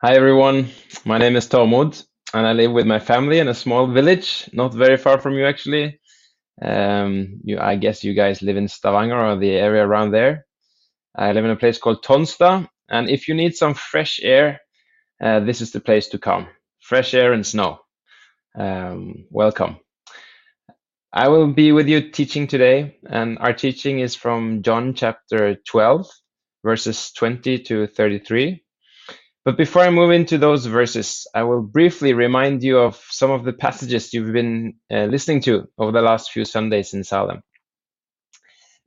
Hi everyone, my name is Tormod and I live with my family in a small village, not very far from you actually. Um, you, I guess you guys live in Stavanger or the area around there. I live in a place called Tonsta, and if you need some fresh air, uh, this is the place to come. Fresh air and snow. Um, welcome. I will be with you teaching today, and our teaching is from John chapter 12, verses 20 to 33. But before I move into those verses, I will briefly remind you of some of the passages you've been uh, listening to over the last few Sundays in Salem.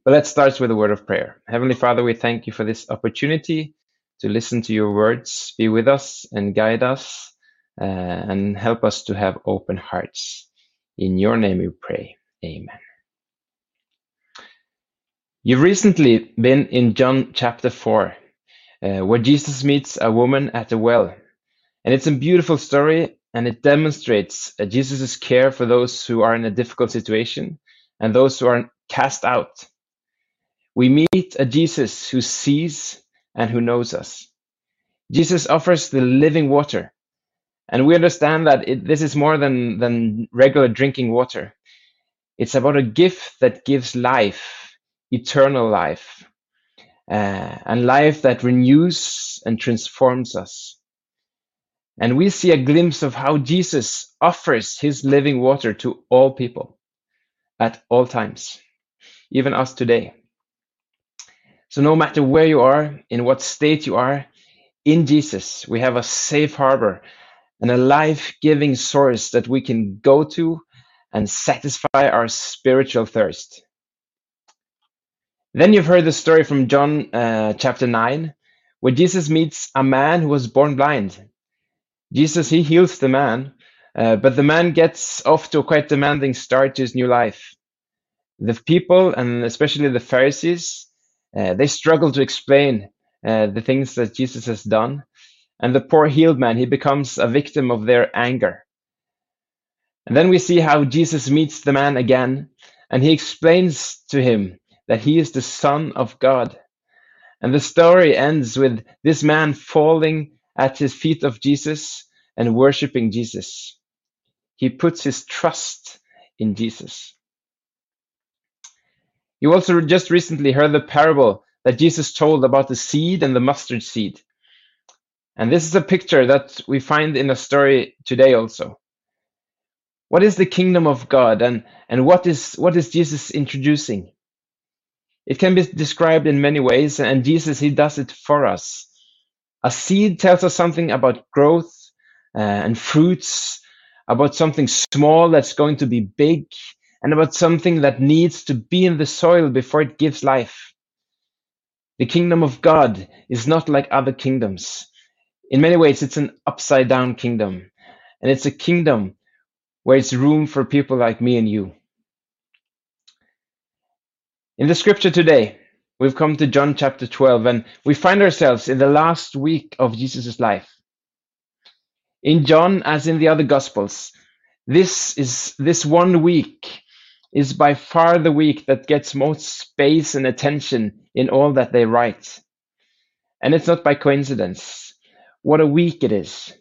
But let's start with a word of prayer. Heavenly Father, we thank you for this opportunity to listen to your words. Be with us and guide us uh, and help us to have open hearts. In your name we pray. Amen. You've recently been in John chapter 4 uh, where Jesus meets a woman at a well. And it's a beautiful story, and it demonstrates uh, Jesus' care for those who are in a difficult situation and those who are cast out. We meet a Jesus who sees and who knows us. Jesus offers the living water, and we understand that it, this is more than, than regular drinking water. It's about a gift that gives life, eternal life uh, and life that renews and transforms us. And we see a glimpse of how Jesus offers his living water to all people at all times, even us today. So, no matter where you are, in what state you are, in Jesus, we have a safe harbor and a life giving source that we can go to and satisfy our spiritual thirst. Then you've heard the story from John uh, chapter 9, where Jesus meets a man who was born blind. Jesus, he heals the man, uh, but the man gets off to a quite demanding start to his new life. The people, and especially the Pharisees, uh, they struggle to explain uh, the things that Jesus has done. And the poor healed man, he becomes a victim of their anger. And then we see how Jesus meets the man again, and he explains to him that he is the Son of God. And the story ends with this man falling at his feet of Jesus and worshiping Jesus. He puts his trust in Jesus. You also just recently heard the parable that Jesus told about the seed and the mustard seed. And this is a picture that we find in a story today also. What is the kingdom of God and, and what is what is Jesus introducing? It can be described in many ways, and Jesus, He does it for us. A seed tells us something about growth uh, and fruits, about something small that's going to be big, and about something that needs to be in the soil before it gives life. The kingdom of God is not like other kingdoms. In many ways, it's an upside down kingdom, and it's a kingdom where it's room for people like me and you. In the scripture today, we've come to John chapter 12, and we find ourselves in the last week of Jesus' life. In John, as in the other gospels, this is this one week is by far the week that gets most space and attention in all that they write. And it's not by coincidence. What a week it is.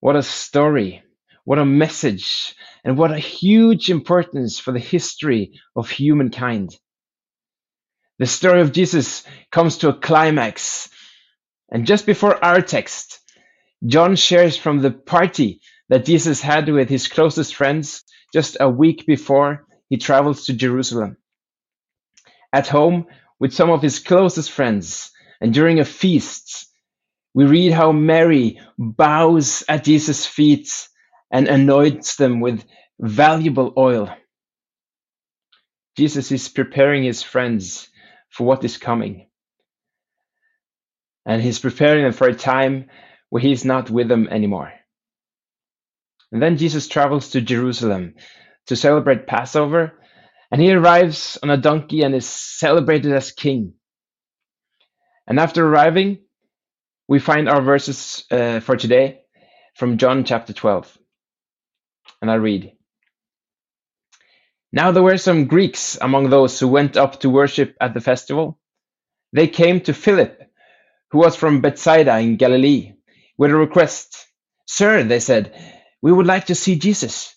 What a story. What a message. And what a huge importance for the history of humankind. The story of Jesus comes to a climax. And just before our text, John shares from the party that Jesus had with his closest friends just a week before he travels to Jerusalem. At home with some of his closest friends and during a feast, we read how Mary bows at Jesus' feet and anoints them with valuable oil. Jesus is preparing his friends for what is coming. And he's preparing them for a time where he's not with them anymore. And then Jesus travels to Jerusalem to celebrate Passover, and he arrives on a donkey and is celebrated as king. And after arriving, we find our verses uh, for today from John chapter 12. And I read now there were some Greeks among those who went up to worship at the festival. They came to Philip, who was from Bethsaida in Galilee, with a request. Sir, they said, we would like to see Jesus.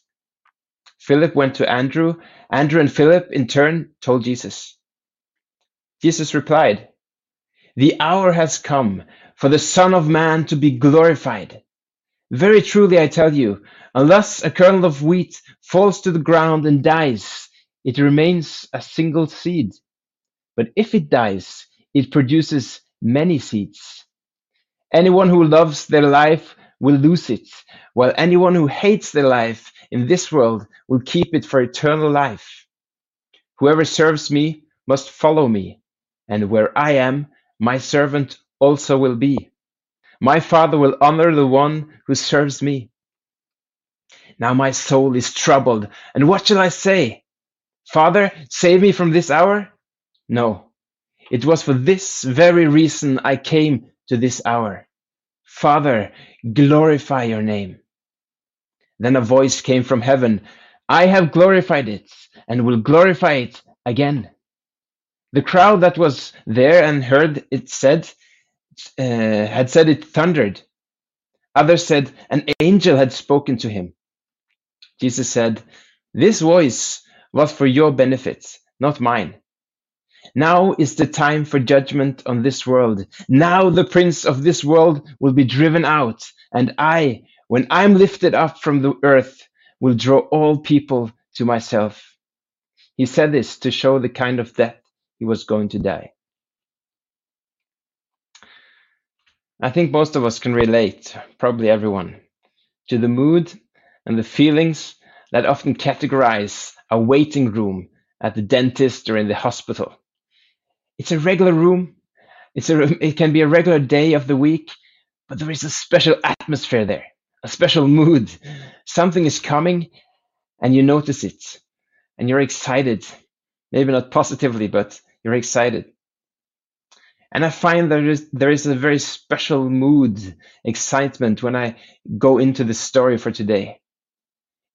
Philip went to Andrew. Andrew and Philip, in turn, told Jesus. Jesus replied, The hour has come for the Son of Man to be glorified. Very truly I tell you, unless a kernel of wheat falls to the ground and dies, it remains a single seed. But if it dies, it produces many seeds. Anyone who loves their life will lose it, while anyone who hates their life in this world will keep it for eternal life. Whoever serves me must follow me, and where I am, my servant also will be. My Father will honor the one who serves me. Now my soul is troubled, and what shall I say? Father, save me from this hour? No, it was for this very reason I came to this hour. Father, glorify your name. Then a voice came from heaven I have glorified it and will glorify it again. The crowd that was there and heard it said, uh, had said it thundered. Others said an angel had spoken to him. Jesus said, This voice was for your benefit, not mine. Now is the time for judgment on this world. Now the prince of this world will be driven out, and I, when I'm lifted up from the earth, will draw all people to myself. He said this to show the kind of death he was going to die. I think most of us can relate, probably everyone, to the mood and the feelings that often categorize a waiting room at the dentist or in the hospital. It's a regular room. It's a, it can be a regular day of the week, but there is a special atmosphere there, a special mood. Something is coming and you notice it and you're excited. Maybe not positively, but you're excited. And I find there is, there is a very special mood, excitement when I go into the story for today.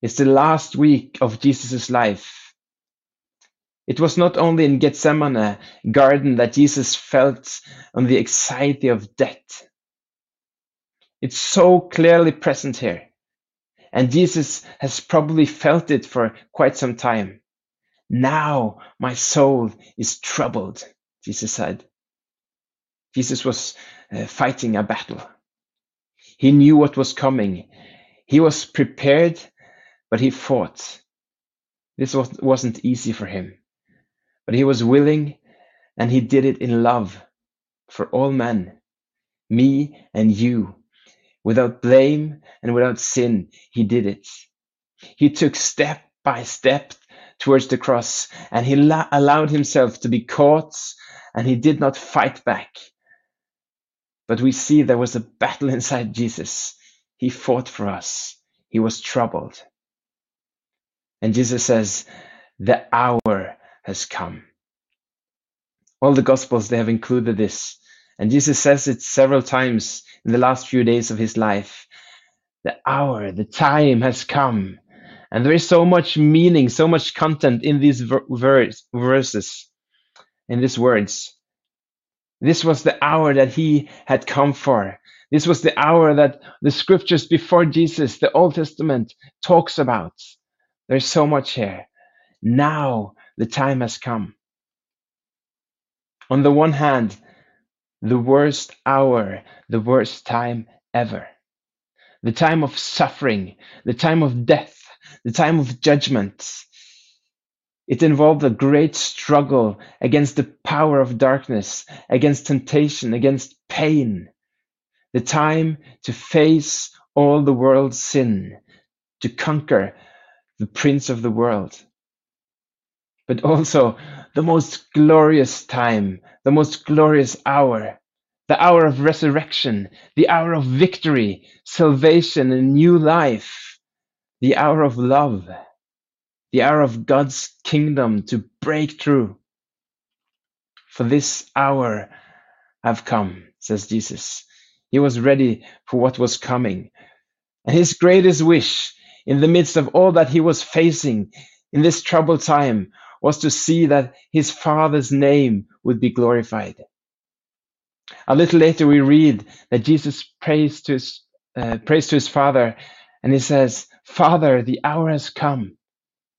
It's the last week of Jesus' life it was not only in Gethsemane garden that Jesus felt on the anxiety of death. It's so clearly present here. And Jesus has probably felt it for quite some time. Now my soul is troubled, Jesus said. Jesus was uh, fighting a battle. He knew what was coming. He was prepared, but he fought. This was, wasn't easy for him. But he was willing and he did it in love for all men, me and you. Without blame and without sin, he did it. He took step by step towards the cross and he allowed himself to be caught and he did not fight back. But we see there was a battle inside Jesus. He fought for us. He was troubled. And Jesus says, the hour has come. All the Gospels, they have included this. And Jesus says it several times in the last few days of his life. The hour, the time has come. And there is so much meaning, so much content in these verse, verses, in these words. This was the hour that he had come for. This was the hour that the scriptures before Jesus, the Old Testament, talks about. There's so much here. Now the time has come. On the one hand, the worst hour, the worst time ever. The time of suffering, the time of death, the time of judgment. It involved a great struggle against the power of darkness, against temptation, against pain. The time to face all the world's sin, to conquer the prince of the world but also the most glorious time, the most glorious hour, the hour of resurrection, the hour of victory, salvation, and new life, the hour of love, the hour of God's kingdom to break through. For this hour have come, says Jesus. He was ready for what was coming. And his greatest wish in the midst of all that he was facing in this troubled time was to see that his father's name would be glorified. A little later, we read that Jesus prays to his, uh, prays to his Father, and he says, Father, the hour has come.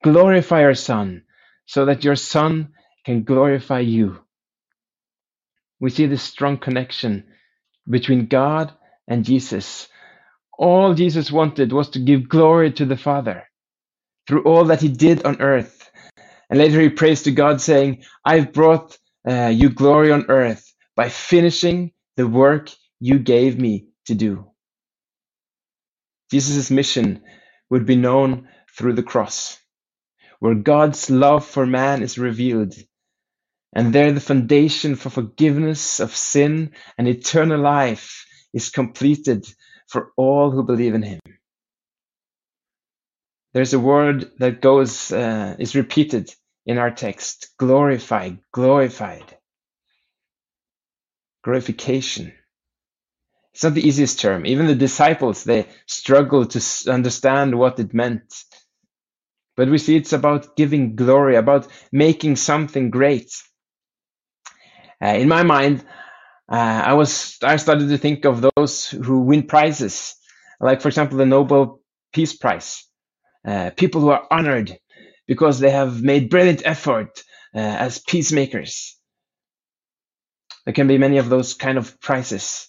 Glorify your Son, so that your Son can glorify you. We see this strong connection between God and Jesus. All Jesus wanted was to give glory to the Father through all that he did on earth. And later he prays to God, saying, I've brought uh, you glory on earth by finishing the work you gave me to do. Jesus' mission would be known through the cross, where God's love for man is revealed, and there the foundation for forgiveness of sin and eternal life is completed for all who believe in him. There's a word that goes uh, is repeated in our text: glorified, glorified, glorification. It's not the easiest term. Even the disciples they struggle to understand what it meant. But we see it's about giving glory, about making something great. Uh, in my mind, uh, I was I started to think of those who win prizes, like for example the Nobel Peace Prize. Uh, people who are honored because they have made brilliant effort uh, as peacemakers. There can be many of those kind of prizes.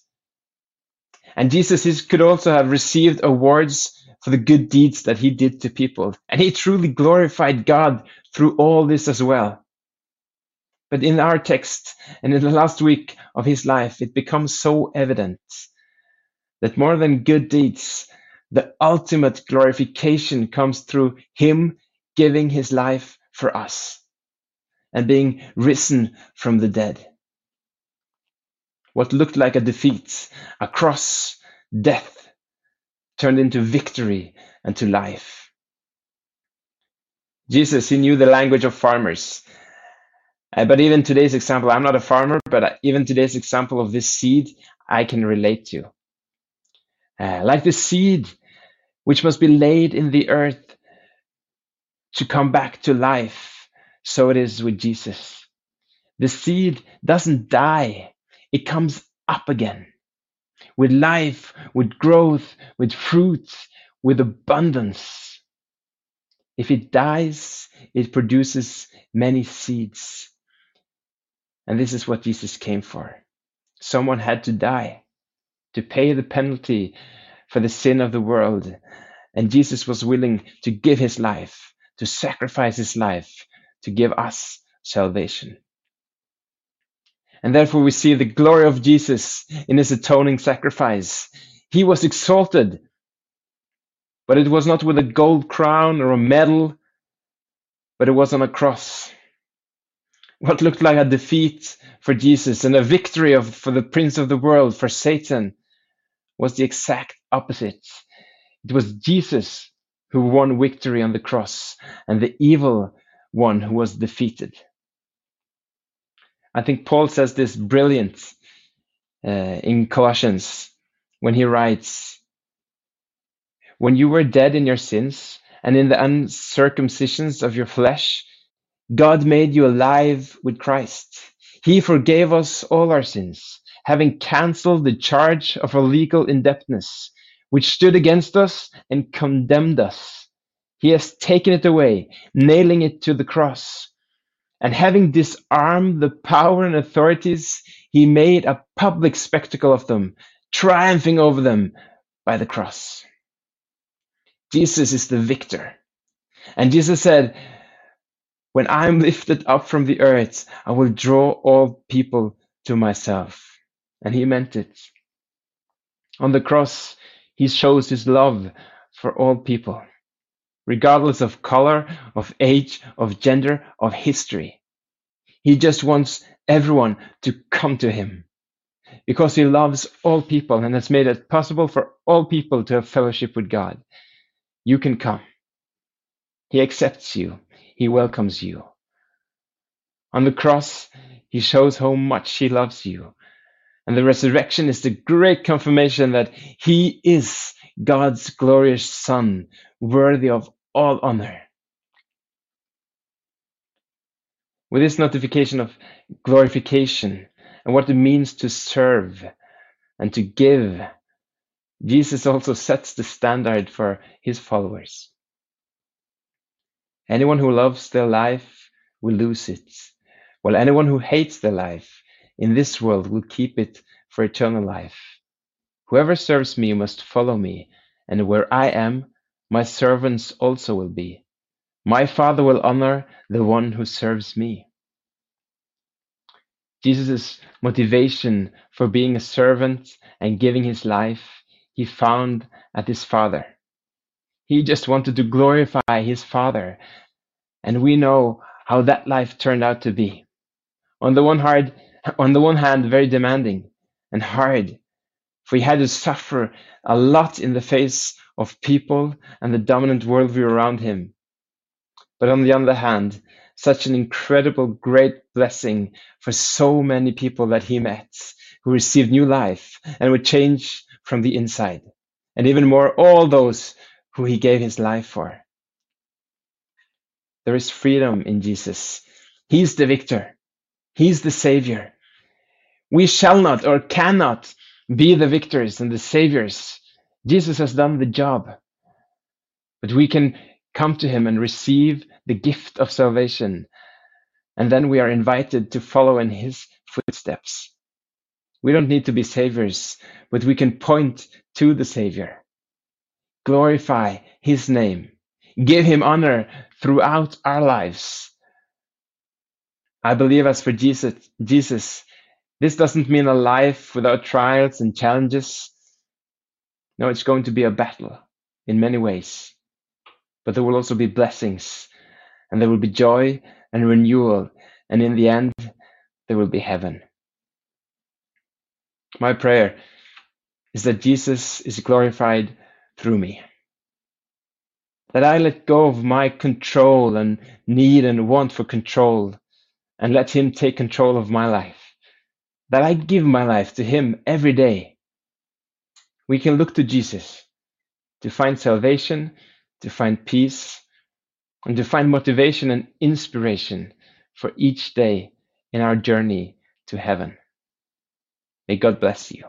And Jesus could also have received awards for the good deeds that he did to people. And he truly glorified God through all this as well. But in our text and in the last week of his life, it becomes so evident that more than good deeds, the ultimate glorification comes through Him giving His life for us and being risen from the dead. What looked like a defeat, a cross, death, turned into victory and to life. Jesus, he knew the language of farmers. Uh, but even today's example, I'm not a farmer, but even today's example of this seed, I can relate to. Uh, like the seed which must be laid in the earth to come back to life. So it is with Jesus. The seed doesn't die, it comes up again with life, with growth, with fruits, with abundance. If it dies, it produces many seeds. And this is what Jesus came for. Someone had to die to pay the penalty for the sin of the world. And Jesus was willing to give his life, to sacrifice his life, to give us salvation. And therefore we see the glory of Jesus in his atoning sacrifice. He was exalted, but it was not with a gold crown or a medal, but it was on a cross. What looked like a defeat for Jesus and a victory of, for the prince of the world, for Satan, was the exact opposite. It was Jesus who won victory on the cross and the evil one who was defeated. I think Paul says this brilliant uh, in Colossians when he writes, When you were dead in your sins and in the uncircumcisions of your flesh, God made you alive with Christ. He forgave us all our sins having cancelled the charge of our legal indebtedness, which stood against us and condemned us. He has taken it away, nailing it to the cross. And having disarmed the power and authorities, he made a public spectacle of them, triumphing over them by the cross. Jesus is the victor. And Jesus said, When I'm lifted up from the earth, I will draw all people to myself and he meant it. On the cross, he shows his love for all people, regardless of color, of age, of gender, of history. He just wants everyone to come to him because he loves all people and has made it possible for all people to have fellowship with God. You can come. He accepts you. He welcomes you. On the cross, he shows how much he loves you and the resurrection is the great confirmation that he is God's glorious Son, worthy of all honor. With this notification of glorification and what it means to serve and to give, Jesus also sets the standard for his followers. Anyone who loves their life will lose it, while anyone who hates their life in this world will keep it for eternal life. Whoever serves me must follow me, and where I am, my servants also will be. My Father will honor the one who serves me. Jesus' motivation for being a servant and giving his life, he found at his Father. He just wanted to glorify his Father. And we know how that life turned out to be. On the one hard, on the one hand, very demanding and hard, for he had to suffer a lot in the face of people and the dominant worldview around him. But on the other hand, such an incredible, great blessing for so many people that he met who received new life and would change from the inside. And even more, all those who he gave his life for. There is freedom in Jesus. He's the victor. He's the savior. We shall not or cannot be the victors and the saviors. Jesus has done the job. But we can come to him and receive the gift of salvation. And then we are invited to follow in his footsteps. We don't need to be saviors, but we can point to the Savior, glorify his name, give him honor throughout our lives. I believe as for Jesus, Jesus, this doesn't mean a life without trials and challenges. No, it's going to be a battle in many ways. But there will also be blessings and there will be joy and renewal. And in the end, there will be heaven. My prayer is that Jesus is glorified through me. That I let go of my control and need and want for control and let Him take control of my life. That I give my life to Him every day. We can look to Jesus to find salvation, to find peace, and to find motivation and inspiration for each day in our journey to heaven. May God bless you.